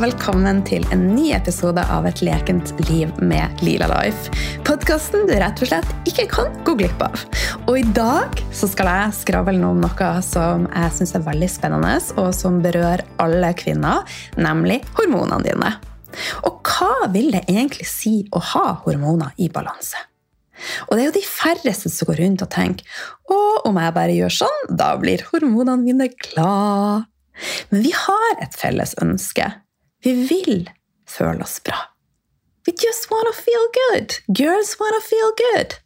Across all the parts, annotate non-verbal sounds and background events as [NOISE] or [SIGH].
velkommen til en ny episode av Et lekent liv med Lila Life. Podkasten du rett og slett ikke kan gå glipp av. Og i dag så skal jeg skravle om noe som jeg syns er veldig spennende, og som berører alle kvinner, nemlig hormonene dine. Og hva vil det egentlig si å ha hormoner i balanse? Og det er jo de færreste som går rundt og tenker å, om jeg bare gjør sånn, da blir hormonene mine glad. Men vi har et felles ønske. Vi vil føle oss bra. We just wanna feel good. Girls wanna feel good.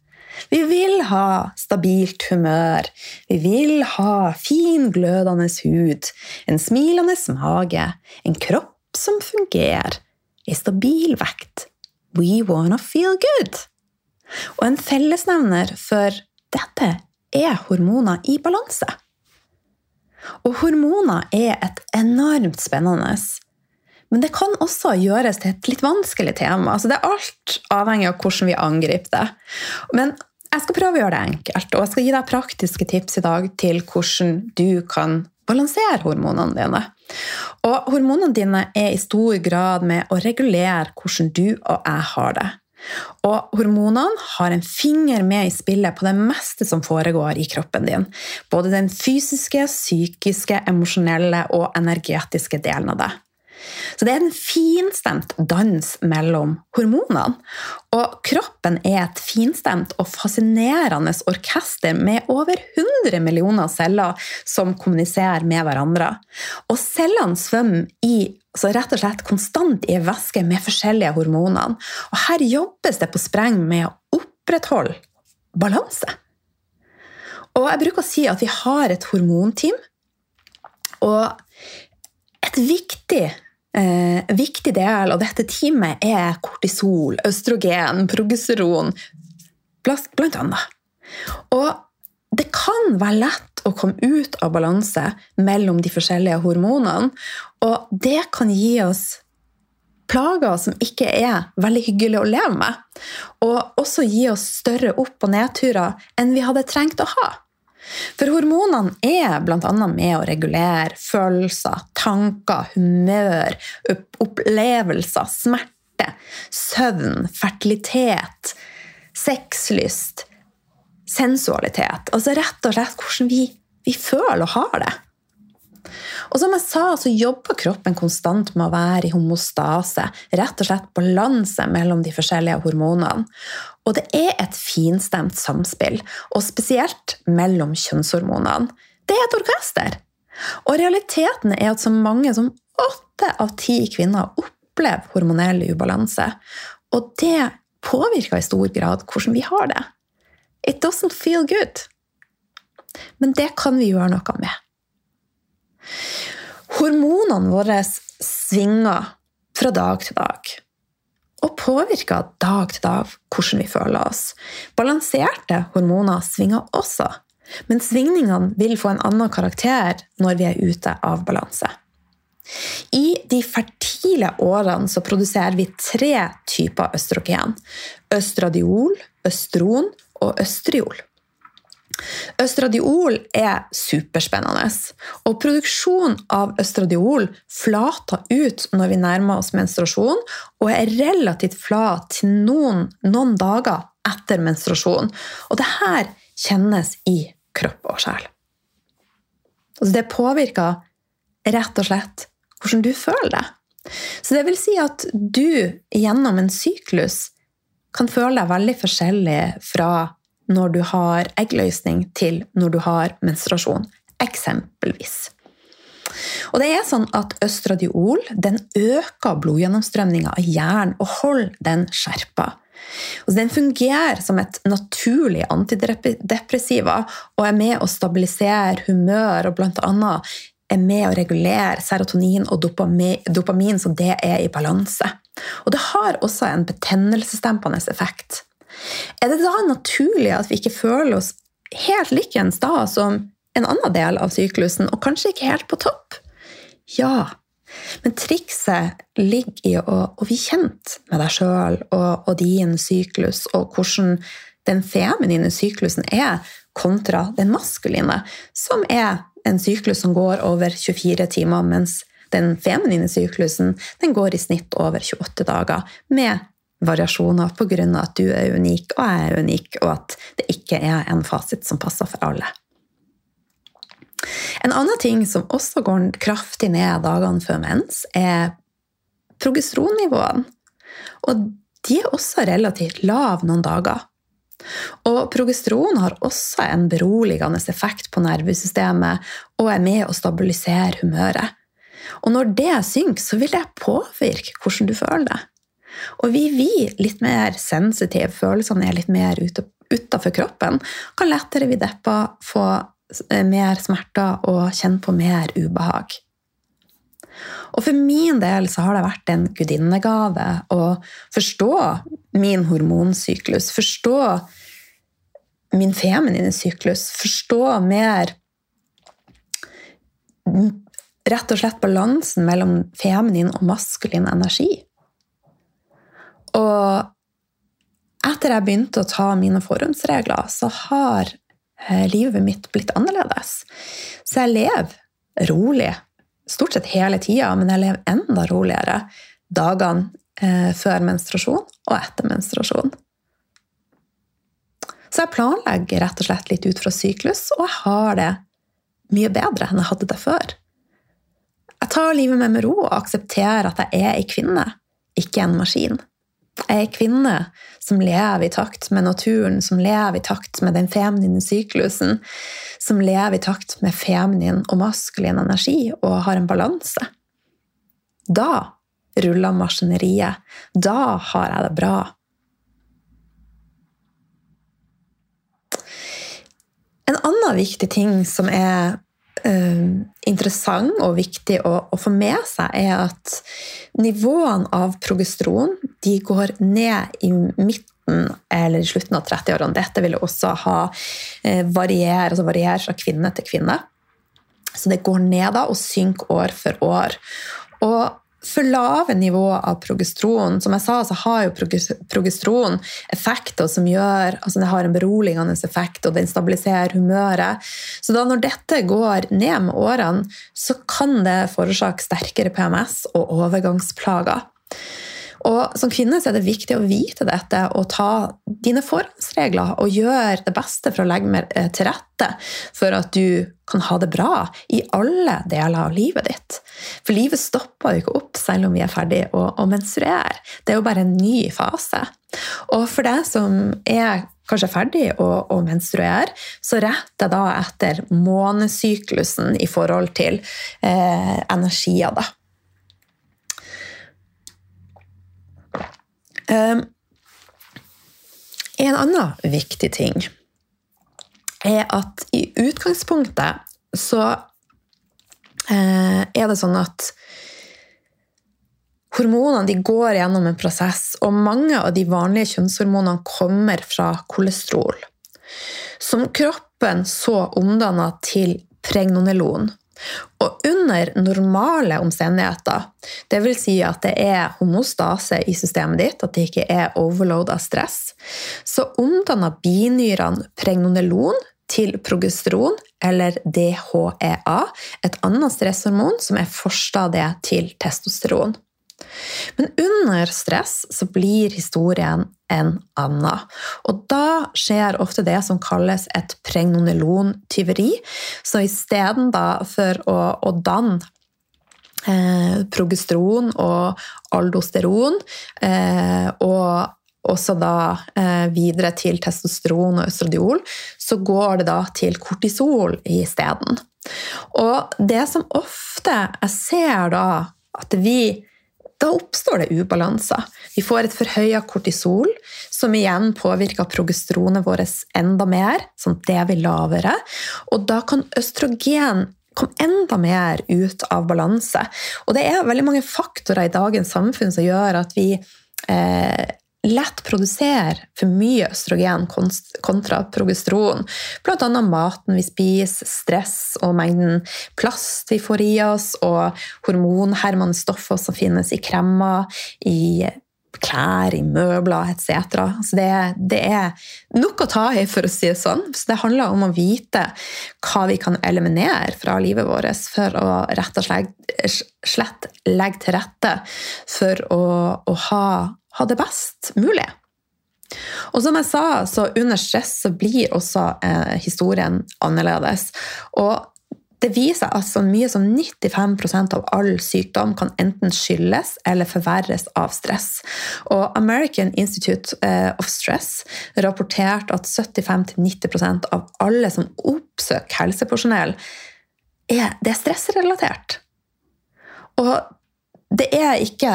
Vi vil ha stabilt humør. Vi vil ha fin, glødende hud, en smilende mage, en kropp som fungerer, ei stabil vekt. We wanna feel good. Og en fellesnevner for dette er hormoner i balanse. Og hormoner er et enormt spennende men det kan også gjøres til et litt vanskelig tema. Altså det er alt avhengig av hvordan vi angriper det. Men jeg skal prøve å gjøre det enkelt, og jeg skal gi deg praktiske tips i dag til hvordan du kan balansere hormonene dine. Og hormonene dine er i stor grad med å regulere hvordan du og jeg har det. Og hormonene har en finger med i spillet på det meste som foregår i kroppen din. Både den fysiske, psykiske, emosjonelle og energetiske delen av det. Så det er en finstemt dans mellom hormonene. Og kroppen er et finstemt og fascinerende orkester med over 100 millioner celler som kommuniserer med hverandre. Og cellene svømmer i så rett og slett konstant i væske med forskjellige hormoner. Og her jobbes det på spreng med å opprettholde balanse. Og jeg bruker å si at vi har et hormonteam. Og et viktig eh, viktig del av dette teamet er kortisol, østrogen, progesteron, blant annet. Og det kan være lett å komme ut av balanse mellom de forskjellige hormonene, og det kan gi oss plager som ikke er veldig hyggelig å leve med, og også gi oss større opp- og nedturer enn vi hadde trengt å ha. For hormonene er bl.a. med å regulere følelser, tanker, humør, opplevelser, smerte, søvn, fertilitet, sexlyst, sensualitet. Altså rett og slett hvordan vi, vi føler og har det. Og som jeg sa, så jobber kroppen konstant med å være i homostase, rett og slett balanse mellom de forskjellige hormonene. Og det er et finstemt samspill, og spesielt mellom kjønnshormonene. Det er et orkester! Og realiteten er at så mange som åtte av ti kvinner opplever hormonell ubalanse. Og det påvirker i stor grad hvordan vi har det. It doesn't feel good. Men det kan vi gjøre noe med. Hormonene våre svinger fra dag til dag og påvirker dag til dag hvordan vi føler oss. Balanserte hormoner svinger også, men svingningene vil få en annen karakter når vi er ute av balanse. I de fertile årene så produserer vi tre typer østrogen. Østradiol, østron og østriol. Østradiol er superspennende, og produksjon av østradiol flater ut når vi nærmer oss menstruasjon, og er relativt flat til noen, noen dager etter menstruasjon. Og det her kjennes i kropp og sjel. Altså det påvirker rett og slett hvordan du føler det. Så det vil si at du gjennom en syklus kan føle deg veldig forskjellig fra når du har eggløsning, til når du har menstruasjon, eksempelvis. Og det er sånn at Østradiol den øker blodgjennomstrømninga av hjernen og holder den skjerpa. Den fungerer som et naturlig antidepressiva og er med å stabilisere humør og bl.a. er med å regulere serotonin og dopamin, så det er i balanse. Og det har også en betennelsesdempende effekt. Er det da naturlig at vi ikke føler oss helt likens da som en annen del av syklusen, og kanskje ikke helt på topp? Ja. Men trikset ligger i å, å bli kjent med deg sjøl og, og, din syklus, og hvordan den feminine syklusen er kontra den maskuline, som er en syklus som går over 24 timer, mens den feminine syklusen den går i snitt over 28 dager, med variasjoner pga. at du er unik og jeg er unik, og at det ikke er en fasit som passer for alle. En annen ting som også går kraftig ned dagene før mens, er progesteronnivåene. Og de er også relativt lave noen dager. Og progesteron har også en beroligende effekt på nervesystemet og er med å stabilisere humøret. Og når det synker, så vil det påvirke hvordan du føler det. Og vi, vi litt mer sensitive, følelsene er litt mer utafor kroppen, kan lettere bli deppa, få eh, mer smerter og kjenne på mer ubehag. Og for min del så har det vært en gudinnegave å forstå min hormonsyklus, forstå min feminine syklus, forstå mer rett og slett balansen mellom feminin og maskulin energi. Og etter jeg begynte å ta mine forhåndsregler, så har eh, livet mitt blitt annerledes. Så jeg lever rolig stort sett hele tida, men jeg lever enda roligere dagene eh, før menstruasjon og etter menstruasjon. Så jeg planlegger rett og slett litt ut fra syklus, og jeg har det mye bedre enn jeg hadde det før. Jeg tar livet med med ro og aksepterer at jeg er ei kvinne, ikke en maskin. Ei kvinne som lever i takt med naturen, som lever i takt med den feminine syklusen, som lever i takt med feminin og maskulin energi og har en balanse. Da ruller maskineriet. Da har jeg det bra. En annen viktig ting som er interessant og viktig å, å, få med seg, er at nivåene av progesteron de går ned i midten eller i slutten av 30-årene. Dette vil også ha uh, variere, altså variere fra kvinne til kvinne. Så det går ned da og synker år for år. Og for lave nivåer av progesteron. Som jeg sa, så har jo progesteron effekter som gjør altså det har en beroligende effekt, og den stabiliserer humøret. Så da når dette går ned med årene, så kan det forårsake sterkere PMS og overgangsplager. Og Som kvinne er det viktig å vite dette og ta dine forhåndsregler og gjøre det beste for å legge mer eh, til rette for at du kan ha det bra i alle deler av livet ditt. For livet stopper jo ikke opp selv om vi er ferdig å, å menstruere. Det er jo bare en ny fase. Og for deg som er kanskje ferdig å, å menstruere, så rett da etter månesyklusen i forhold til eh, energier. da. En annen viktig ting er at i utgangspunktet så eh, er det sånn at Hormonene de går gjennom en prosess, og mange av de vanlige kjønnshormonene kommer fra kolesterol, som kroppen så omdanna til pregnonelon. Og under normale omstendigheter, dvs. Si at det er homostase i systemet ditt, at det ikke er overload av stress, så omdanner binyrene pregnonelon til progesteron, eller DHEA, et annet stresshormon som er forstadiet til testosteron. Men under stress så blir historien en annen. Og da skjer ofte det som kalles et pregnonelon-tyveri. Så istedenfor å, å danne eh, progesteron og aldosteron eh, og også da eh, videre til testosteron og østradiol, så går det da til kortisol isteden. Og det som ofte jeg ser da, at vi da oppstår det ubalanser. Vi får et forhøya kortisol, som igjen påvirker progesteronet vårt enda mer, sånn at det blir lavere. Og da kan østrogen komme enda mer ut av balanse. Og det er veldig mange faktorer i dagens samfunn som gjør at vi eh, lett produsere for mye østrogen kontra progesteron. Bl.a. maten vi spiser, stress og mengden plast vi får i oss, og hormonhermende stoffer som finnes i kremmer, i klær, i møbler etc. Så det, det, er nok å ta i, for å si det sånn. Så det handler om å vite hva vi kan eliminere fra livet vårt for å rett og slett, slett legge til rette for å, å ha, ha, det best mulig. Og som jeg sa, så under stress så blir også eh, historien annerledes. Og det viser at så mye som 95% av all sykdom kan enten skyldes eller forverres av stress. Og American Institute eh, of Stress rapporterte at 75-90% av alle som oppsøker helsepersonell, er, det er stressrelatert. Og det er ikke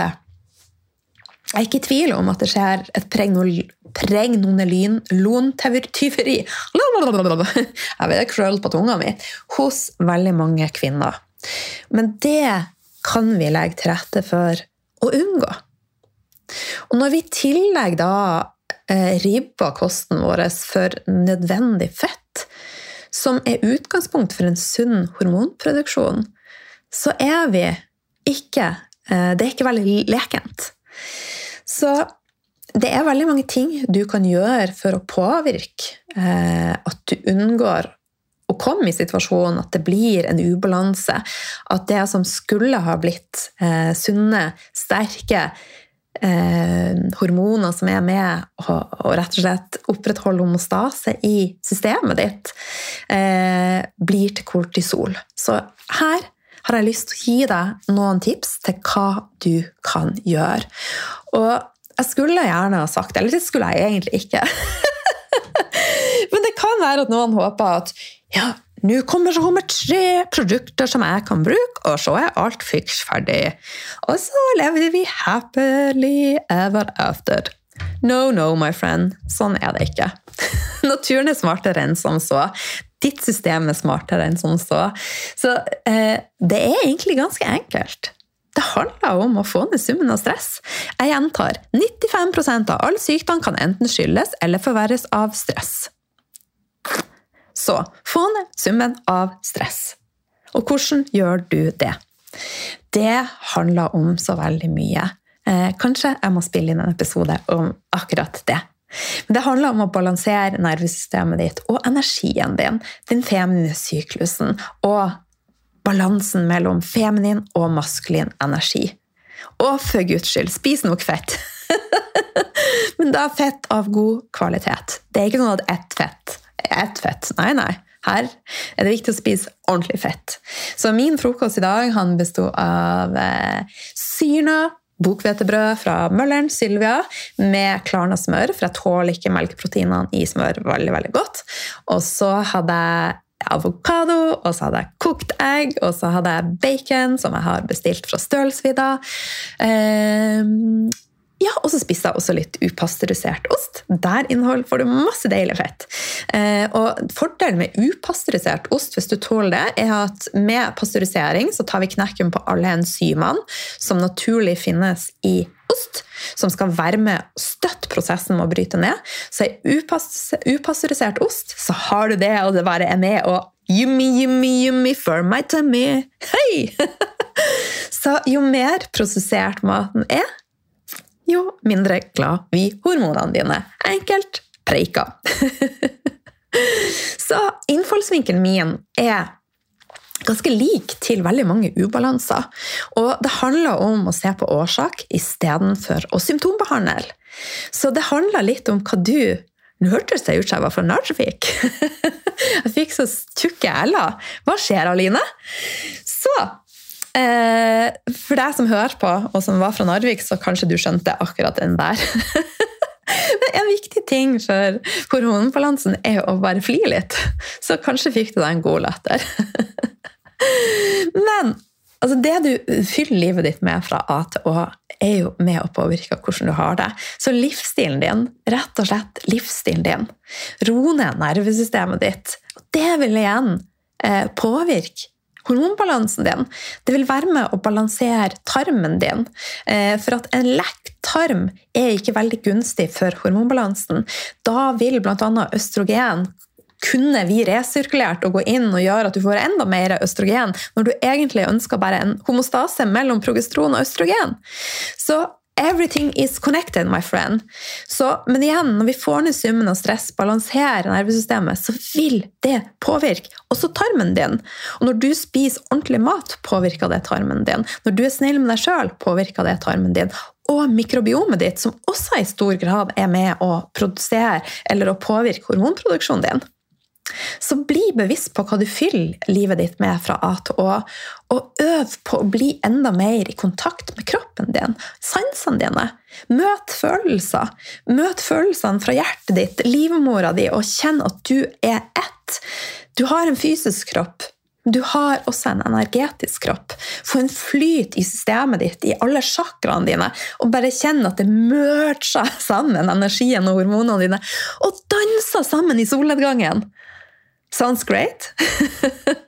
Jeg er ikke i tvil om at det skjer et pregnonelin-lontyveri Jeg vet krøll på tunga mi hos veldig mange kvinner. Men det kan vi legge til rette for å unngå. Og når vi i tillegg da eh, ribber kosten vår for nødvendig fett, som er utgangspunkt for en sunn hormonproduksjon, så er vi ikke eh, Det er ikke veldig lekent. Så det er veldig mange ting du kan gjøre for å påvirke eh, at du unngår å komme i situasjonen at det blir en ubalanse. At det som skulle ha blitt eh, sunne, sterke eh, hormoner som er med og rett og slett opprettholde homostase i systemet ditt, eh, blir til kortisol. Så her har jeg lyst til å gi deg noen tips til hva du kan gjøre. Og jeg skulle gjerne ha sagt det, eller det skulle jeg egentlig ikke. [LAUGHS] Men det kan være at noen håper at ja, nå kommer så med tre produkter som jeg kan bruke, og så er alt fiks ferdig. Og så lever vi happily ever after. No, no, my friend. Sånn er det ikke. [LAUGHS] Naturen er smartere enn som så. Ditt system er smartere enn som så. Så eh, det er egentlig ganske enkelt. Det handler om å få ned summen av stress. Jeg gjentar 95% av all sykdom kan enten skyldes eller forverres av stress. Så få ned summen av stress. Og hvordan gjør du det? Det handler om så veldig mye. Eh, kanskje jeg må spille inn en episode om akkurat det. Men det handler om å balansere nervesystemet ditt og energien din, den feminine syklusen, og balansen mellom feminin og maskulin energi. Og for guds skyld, spis nok fett! [LAUGHS] Men da fett av god kvalitet. Det er ikke sånn at ett fett ett fett. Nei, nei. Her er det viktig å spise ordentlig fett. Så min frokost i dag han besto av eh, syrna bokhvetebrød fra Mølleren, Sylvia, med klarna-smør, for jeg tåler ikke melkeproteinene i smør veldig veldig godt. Og så hadde jeg avokado, og så hadde jeg kokt egg, og så hadde jeg bacon, som jeg har bestilt fra Stølsvidda. Um, ja, og så spiste jeg også litt upasteurisert ost. Der innhold får du masse deilig fett. Eh, og Fordelen med upasteurisert ost hvis du tåler det, er at med pasteurisering så tar vi knekken på alle enzymene som naturlig finnes i ost, som skal være med og støtte prosessen med å bryte ned. Så i upasteurisert ost så har du det, og det bare er med og Yummy, yummy, yummy for my tummy. Hei! [LAUGHS] så jo mer prosessert maten er, jo mindre glad blir hormonene dine. Enkelt preika. [LAUGHS] Så innfallsvinkelen min er ganske lik til veldig mange ubalanser. Og det handler om å se på årsak istedenfor å symptombehandle. Så det handler litt om hva du Nå hørtes det ut som jeg var fra Narvik. [LAUGHS] Jeg fikk så tjukke l-er. Hva skjer, Aline? Så for deg som hører på, og som var fra Narvik, så kanskje du skjønte akkurat den der. [LAUGHS] Men en viktig ting for hormonbalansen er å bare fly litt. Så kanskje fikk du deg en god latter. [LAUGHS] Men altså, det du fyller livet ditt med fra A til Å, er jo med å påvirke hvordan du har det. Så livsstilen din, rett og slett livsstilen din, ro ned nervesystemet ditt. Og det vil igjen eh, påvirke hormonbalansen din. Det vil være med å balansere tarmen din. Eh, for at en lekk tarm er ikke veldig gunstig for hormonbalansen. Da vil bl.a. østrogen kunne vi resirkulert og gå inn og gjøre at du får enda mer østrogen, når du egentlig ønsker bare en homostase mellom progesteron og østrogen. Så Everything is connected, my friend. Så, men igjen, når vi får ned summen av stress, balanserer nervesystemet, så vil det påvirke også tarmen din. Og når du spiser ordentlig mat, påvirker det tarmen din. Når du er snill med deg sjøl, påvirker det tarmen din. Og mikrobiomet ditt, som også i stor grad er med å produsere eller å påvirke hormonproduksjonen din. Så bli bevisst på hva du fyller livet ditt med fra A til Å, og øv på å bli enda mer i kontakt med kroppen din, sansene dine. Møt følelser. Møt følelsene fra hjertet ditt, livmora di, og kjenn at du er ett. Du har en fysisk kropp. Du har også en energetisk kropp. Få en flyt i systemet ditt, i alle chakraene dine, og bare kjenn at det merger sammen, energien og hormonene dine, og danser sammen i solnedgangen. Sounds great.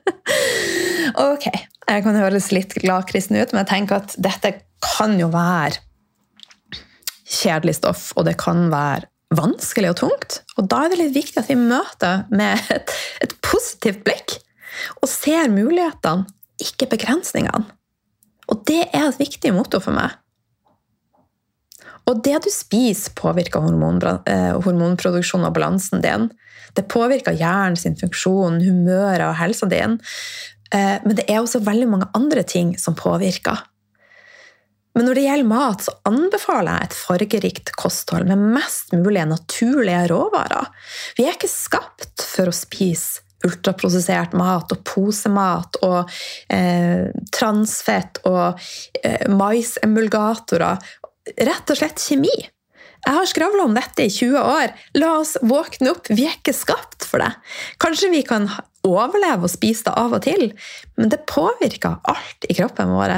[LAUGHS] ok, jeg kan høres litt gladkristen ut, men jeg tenker at dette kan jo være kjedelig stoff, og det kan være vanskelig og tungt. Og da er det litt viktig at vi møter med et, et positivt blikk og ser mulighetene, ikke begrensningene. Og det er et viktig motto for meg. Og det du spiser, påvirker eh, hormonproduksjonen og balansen din. Det påvirker hjernen sin funksjon, humøret og helsa din. Eh, men det er også veldig mange andre ting som påvirker. Men når det gjelder mat, så anbefaler jeg et fargerikt kosthold med mest mulig naturlige råvarer. Vi er ikke skapt for å spise ultraprosessert mat og posemat og eh, transfett og eh, maisemulgatorer. Rett og slett kjemi. Jeg har skravla om dette i 20 år. La oss våkne opp. Vi er ikke skapt for det. Kanskje vi kan overleve og spise det av og til, men det påvirker alt i kroppen vår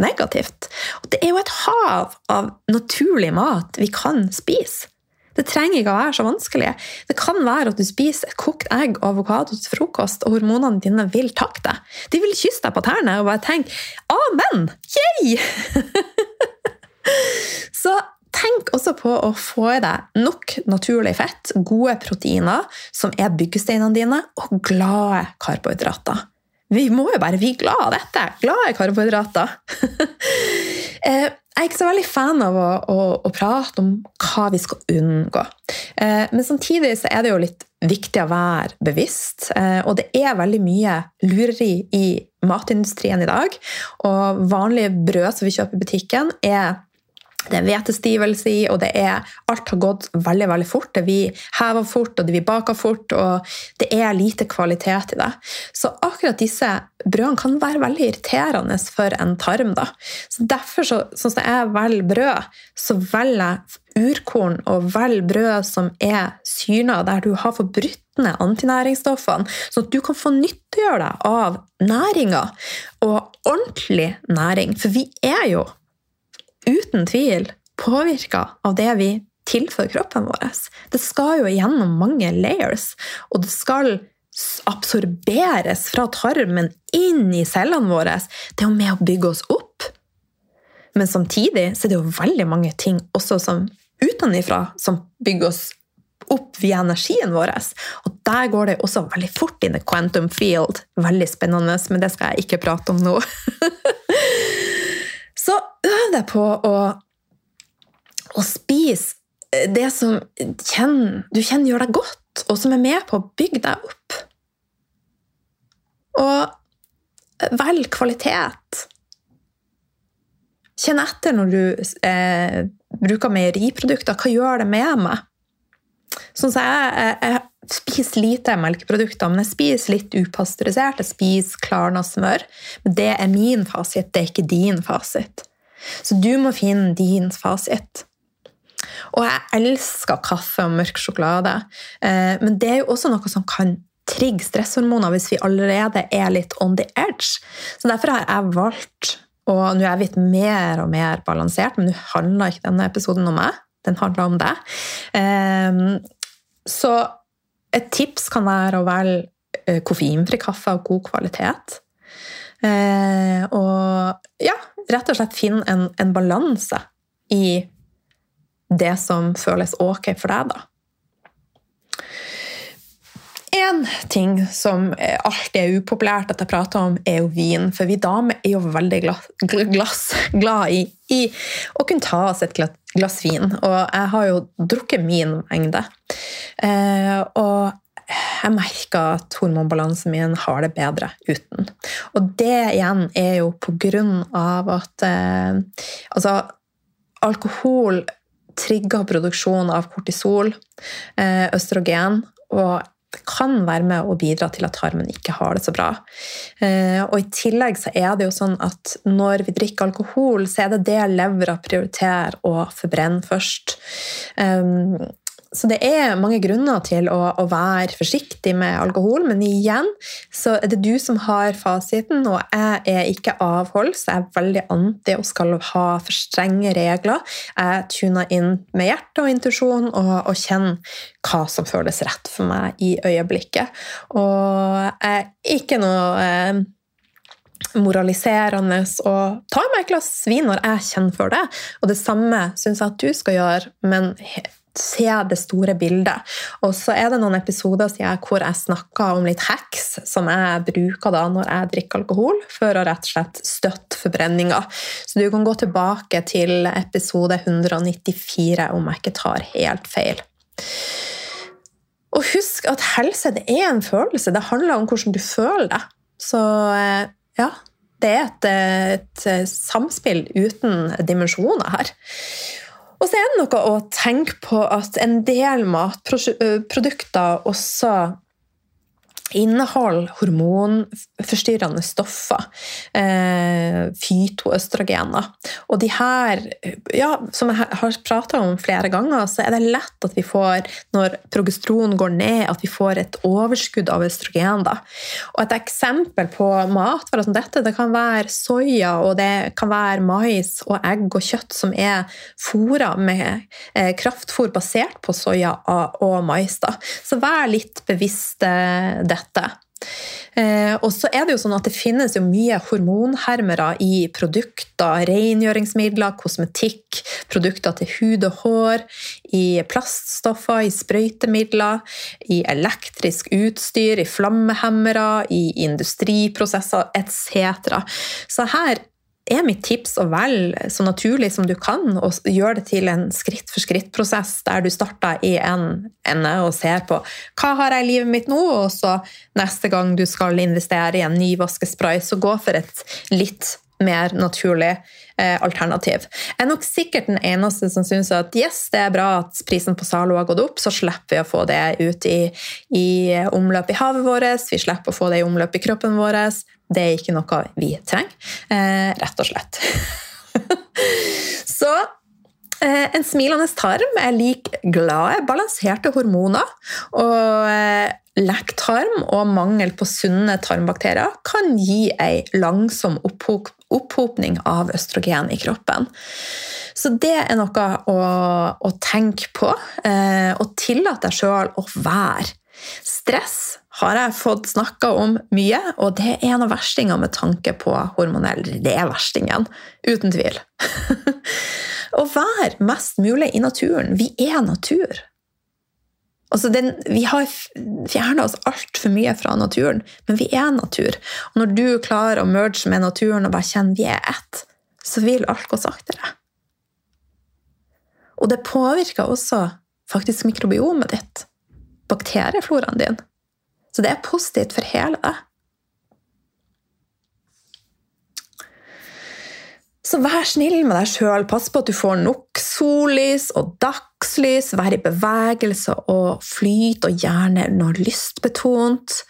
negativt. Og det er jo et hav av naturlig mat vi kan spise. Det trenger ikke å være så vanskelig. Det kan være at du spiser et kokt egg og avokado til frokost, og hormonene dine vil takke deg. De vil kysse deg på tærne og bare tenke 'amen'! Yay! [LAUGHS] så tenk også på å få i deg nok naturlig fett, gode proteiner, som er byggesteinene dine, og glade karbohydrater. Vi må jo bare bli glad av dette! Glade karbohydrater. [LAUGHS] Eh, jeg er ikke så veldig fan av å, å, å prate om hva vi skal unngå. Eh, men samtidig er det jo litt viktig å være bevisst. Eh, og det er veldig mye lureri i matindustrien i dag. Og vanlige brød som vi kjøper i butikken, er det er hvetestivelse i, og det er, alt har gått veldig veldig fort. Det vi hever fort, og det vi baker fort, og det er lite kvalitet i det. Så akkurat disse brødene kan være veldig irriterende for en tarm. Da. Så Derfor, så, sånn som jeg velger brød, så velger jeg urkorn og velger brød som er syrna, der du har forbrutt ned antinæringsstoffene, sånn at du kan få nyttiggjøre deg av næringa, og ordentlig næring. For vi er jo uten tvil påvirka av det vi tilfører kroppen vår. Det skal jo gjennom mange layers, og det skal absorberes fra tarmen inn i cellene våre. Det er jo med å bygge oss opp. Men samtidig så er det jo veldig mange ting også som utenfra som bygger oss opp via energien vår. Og der går det også veldig fort inn i quantum field. Veldig spennende, men det skal jeg ikke prate om nå. [LAUGHS] Så øv deg på å, å spise det som kjenner, du kjenner gjør deg godt, og som er med på å bygge deg opp. Og velg kvalitet. Kjenn etter når du eh, bruker meieriprodukter. Hva gjør det med meg? Sånn som jeg, jeg, jeg spiser lite melkeprodukter, men jeg spiser litt upasteurisert. Jeg spiser klarna smør. Men det er min fasit, det er ikke din fasit. Så du må finne din fasit. Og jeg elsker kaffe og mørk sjokolade, eh, men det er jo også noe som kan trigge stresshormoner hvis vi allerede er litt on the edge. Så derfor har jeg valgt og nå er jeg blitt mer og mer balansert, men nå handler ikke denne episoden om meg. Den handler om deg. Ehm, så et tips kan være å velge eh, koffeinfri kaffe av god kvalitet. Eh, og ja, rett og slett finne en, en balanse i det som føles ok for deg, da. Én ting som alltid er upopulært at jeg prater om, er jo vin. For vi damer er jo veldig glass, glass, glad i, i, å kunne ta oss et glass vin. Og jeg har jo drukket min mengde. Eh, og jeg merker at hormonbalansen min har det bedre uten. Og det igjen er jo på grunn av at eh, altså, alkohol trigger produksjon av kortisol, eh, østrogen, og det kan være med å bidra til at tarmen ikke har det så bra. Eh, og I tillegg så er det jo sånn at når vi drikker alkohol, så er det det levra prioriterer å forbrenne først. Um, så det er mange grunner til å, å, være forsiktig med alkohol, men igjen så er det du som har fasiten, og jeg er ikke avhold, så jeg er veldig anti og skal ha for strenge regler. Jeg tuner inn med hjerte og intuisjon og, og kjenner hva som føles rett for meg i øyeblikket. Og jeg er ikke noe eh, moraliserende og ta meg et glass vin når jeg kjenner for det. Og det samme syns jeg at du skal gjøre, men se det store bildet. Og så er det noen episoder jeg, hvor jeg snakker om litt hacks som jeg bruker da når jeg drikker alkohol, for å rett og slett støtte forbrenninga. Så du kan gå tilbake til episode 194 om jeg ikke tar helt feil. Og husk at helse det er en følelse. Det handler om hvordan du føler det. Så eh, ja, det er et, et samspill uten dimensjoner her. Og så er det noe å tenke på at en del matprodukter også inneholder hormonforstyrrende stoffer, eh, fytoøstrogener. Og de her, ja, som jeg har prata om flere ganger, så er det lett at vi får, når progesteron går ned, at vi får et overskudd av østrogen. Da. Og et eksempel på matvarer som dette, det kan være soya, og det kan være mais og egg og kjøtt som er fôra med eh, kraftfôr basert på soya og mais. Da. Så vær litt bevisst eh, det dette. Eh, og så er Det jo sånn at det finnes jo mye hormonhermere i produkter, rengjøringsmidler, kosmetikk, produkter til hud og hår, i plaststoffer, i sprøytemidler, i elektrisk utstyr, i flammehemmere, i industriprosesser etc. Så her er mitt tips å velge så naturlig som du kan, og gjøre det til en skritt-for-skritt-prosess der du starter i en ende og ser på hva har jeg i livet mitt nå, og så neste gang du skal investere i en ny vaskespray, så gå for et litt mer naturlig eh, alternativ. Jeg er nok sikkert den eneste som syns at yes, det er bra at prisen på Zalo har gått opp, så slipper vi å få det ut i, i omløp i havet vårt, vi slipper å få det i omløp i kroppen vår. Det er ikke noe vi trenger, eh, rett og slett. [LAUGHS] så eh, en smilende tarm er lik glade, balanserte hormoner. Og eh, lekk tarm og mangel på sunne tarmbakterier kan gi ei langsom opphopning av østrogen i kroppen. Så det er noe å, å tenke på, eh, og tillate deg sjøl å være. Stress har jeg fått snakka om mye, og det er en av verstingene med tanke på hormonell Det er verstingen, uten tvil. [LAUGHS] Å være mest mulig i naturen. Vi er natur. Altså den, vi har fjerna oss altfor mye fra naturen, men vi er natur. Og når du klarer å merge med naturen og bare kjenne vi er ett, så vil alt gå saktere. Og det påvirker også faktisk mikrobiomet ditt, bakteriefloraen din. Så det er positivt for hele det. Så vær snill med deg sjøl. Pass på at du får nok sollys og dagslys. Vær i bevegelse og flyt, og gjerne noe lystbetont.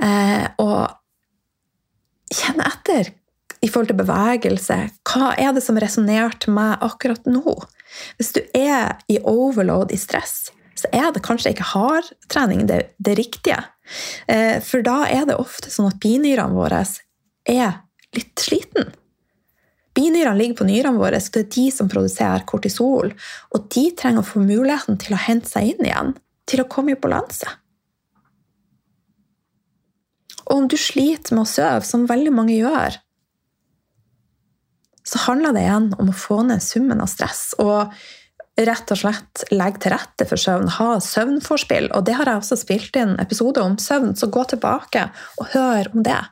Eh, og kjenn etter i forhold til bevegelse. Hva er det som resonnerte meg akkurat nå? Hvis du er i overload, i stress, så er det kanskje ikke hardtrening det, det riktige. Eh, for da er det ofte sånn at binyrene våre er litt sliten. Binyrene ligger på nyrene våre, så det er de som produserer kortisol. Og de trenger å få muligheten til å hente seg inn igjen, til å komme i balanse. Og om du sliter med å sove, som veldig mange gjør, så handler det igjen om å få ned summen av stress. Og rett og slett legge til rette for søvn, ha søvnforspill. Og det har jeg også spilt inn episode om søvn, så gå tilbake og hør om det.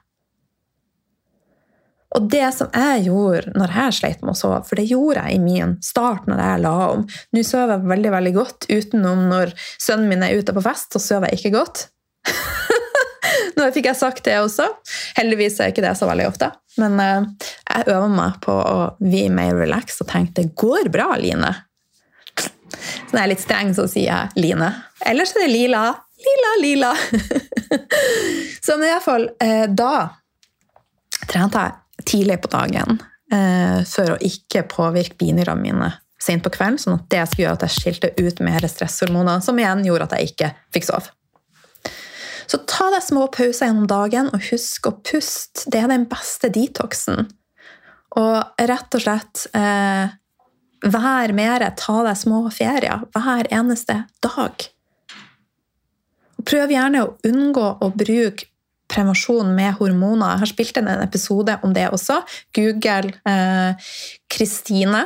Og det som jeg gjorde når jeg sleit med å sove, for det gjorde jeg i min start når jeg la om Nå sover jeg veldig veldig godt utenom når sønnen min er ute på fest, så sover jeg ikke godt. [LAUGHS] Nå fikk jeg sagt det også. Heldigvis er ikke det så veldig ofte. Men uh, jeg øver meg på å bli mer relax og tenke det går bra, Line. Så når jeg er litt streng, så sier jeg Line. Ellers er det Lila. Lila, lila. så men iallfall, fall, da trente jeg tidlig på dagen uh, for å ikke påvirke binyrene mine sent på kvelden, sånn at det skulle gjøre at jeg skilte ut mer stresshormoner, som igjen gjorde at jeg ikke fikk sove. Så ta deg små pauser gjennom dagen, og husk å puste. Det er den beste detoxen. Og rett og slett eh, vær mer, ta deg små ferier hver eneste dag. Prøv gjerne å unngå å bruke prevensjon med hormoner. Jeg har spilt inn en episode om det også. Google Kristine.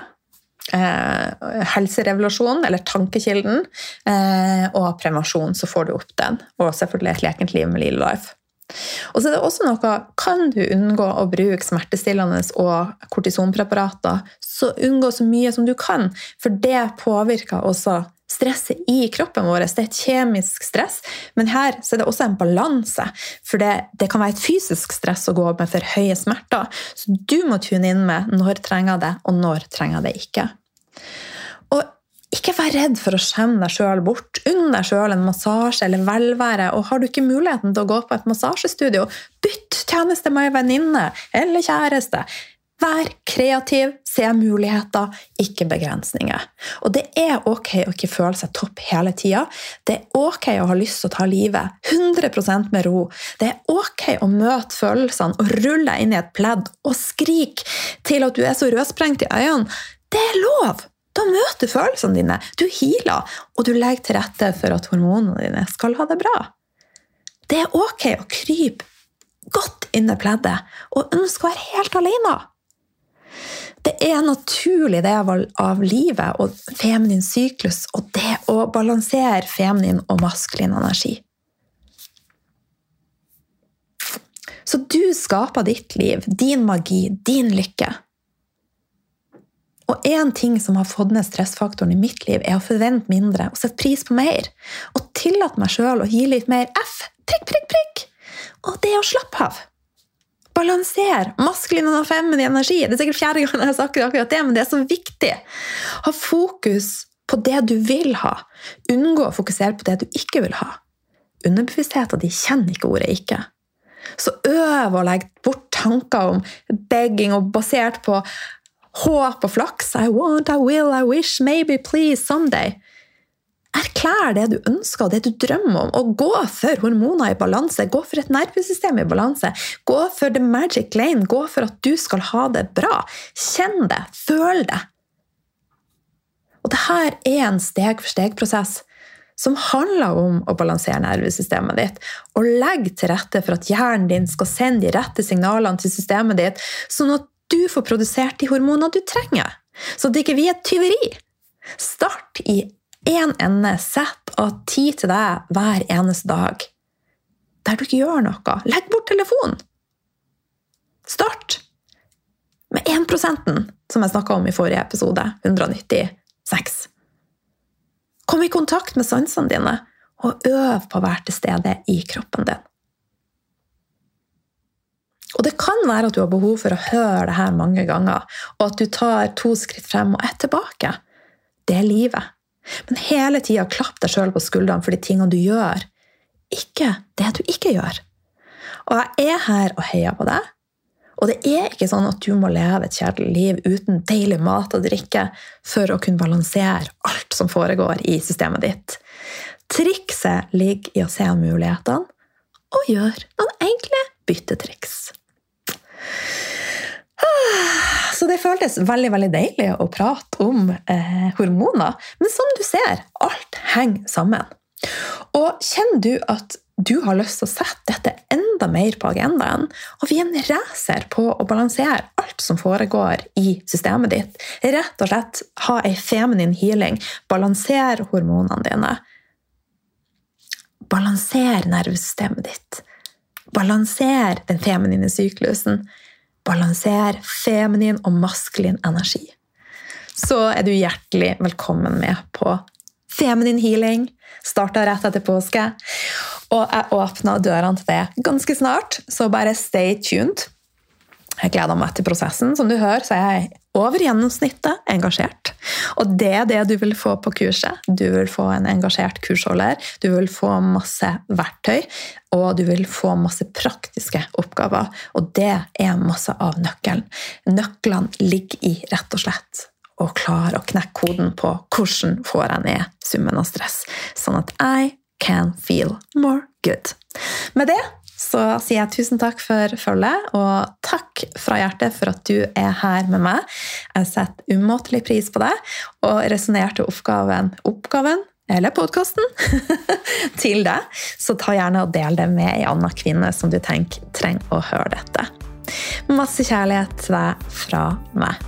Eh, eh, helserevolusjonen, eller Tankekilden, eh, og prevensjon, så får du opp den. Og selvfølgelig et lekent liv med Lille Life. Og så er det også noe, Kan du unngå å bruke smertestillende og kortisonpreparater, så unngå så mye som du kan, for det påvirker også stresset i kroppen vår. Det er et kjemisk stress, men her er det også en balanse. For det, det, kan være et fysisk stress å gå med for høye smerter. Så du må tune inn med når trenger det, og når trenger det ikke. Og ikke vær redd for å skjemme deg sjøl bort. Unn deg sjøl en massasje eller velvære. Og har du ikke muligheten til å gå på et massasjestudio, bytt tjeneste med ei venninne eller kjæreste. Vær kreativ, se muligheter, ikke begrensninger. Og det er ok å ikke føle seg topp hele tida. Det er ok å ha lyst til å ta livet 100% med ro. Det er ok å møte følelsene og rulle deg inn i et pledd og skrike til at du er så rødsprengt i øynene. Det er lov! Da møter du følelsene dine, du healer, og du legger til rette for at hormonene dine skal ha det bra. Det er ok å krype godt inn i pleddet og ønske å være helt alene. Det er en naturlig del av livet og feminin syklus og det å balansere feminin og maskulin energi. Så du skaper ditt liv, din magi, din lykke. Og én ting som har fått ned stressfaktoren i mitt liv, er å forvente mindre og sette pris på mer. Og tillate meg sjøl å gi litt mer F. Prikk, prikk, prikk. Og det er å slappe av. Balansere maskulin og feminin energi. Det er sikkert fjerde gang jeg har sagt akkurat det, men det er så viktig. Ha fokus på det du vil ha. Unngå å fokusere på det du ikke vil ha. Underbevisstheten din kjenner ikke ordet 'ikke'. Så øv å legge bort tanker om begging og basert på håp og flaks. I want, I will, I wish, maybe, please, someday. Erklær det du ønsker og det du drømmer om, og gå for hormoner i balanse. Gå for et nervesystem i balanse. Gå for the magic lane. Gå for at du skal ha det bra. Kjenn det. Føl det. Og dette er en steg-for-steg-prosess som handler om å balansere nervesystemet ditt og legge til rette for at hjernen din skal sende de rette signalene til systemet ditt, sånn at du får produsert de hormonene du trenger. Så det ikke blir et tyveri. Start i én en ende. Sett av tid til deg hver eneste dag. Der du ikke gjør noe. Legg bort telefonen. Start med 1% som jeg snakka om i forrige episode. 196. Kom i kontakt med sansene dine, og øv på å være til stede i kroppen din. Og det kan være at du har behov for å høre det her mange ganger, og at du tar to skritt frem og ett tilbake. Det er livet. Men hele tida klapp deg sjøl på skuldrene for de tingene du gjør, ikke det du ikke gjør. Og jeg er her og heier på deg. Og det er ikke sånn at du må leve et kjedelig liv uten deilig mat og drikke for å kunne balansere alt som foregår i systemet ditt. Trikset ligger i å se mulighetene og gjøre noen enkle byttetriks. Så det føltes veldig veldig deilig å prate om eh, hormoner. Men som du ser, alt henger sammen. Og kjenner du at du har lyst til å sette dette enda mer på agendaen. Og vi er en racer på å balansere alt som foregår i systemet ditt. Rett og slett ha ei feminin healing. Balansere hormonene dine. Balansere nervesystemet ditt. Balansere den feminine syklusen. Balansere feminin og maskulin energi. Så er du hjertelig velkommen med på Feminin healing. Starta rett etter påske. Og jeg åpna dørene til det ganske snart, så bare stay tuned. Jeg gleder meg til prosessen. Som du hører, så er jeg over gjennomsnittet engasjert. Og det er det du vil få på kurset. Du vil få en engasjert kursholder, du vil få masse verktøy, og du vil få masse praktiske oppgaver. Og det er masse av nøkkelen. Nøklene ligger i rett og slett å klare å knekke koden på hvordan får jeg ned summen av stress, sånn at I can feel more good. Med det så sier jeg tusen takk for følget, og takk fra hjertet for at du er her med meg. Jeg setter umåtelig pris på det, og resonnerte oppgaven, oppgaven eller podkasten [LAUGHS] til deg, så ta gjerne og del det med ei anna kvinne som du tenker trenger å høre dette. Masse kjærlighet til deg fra meg.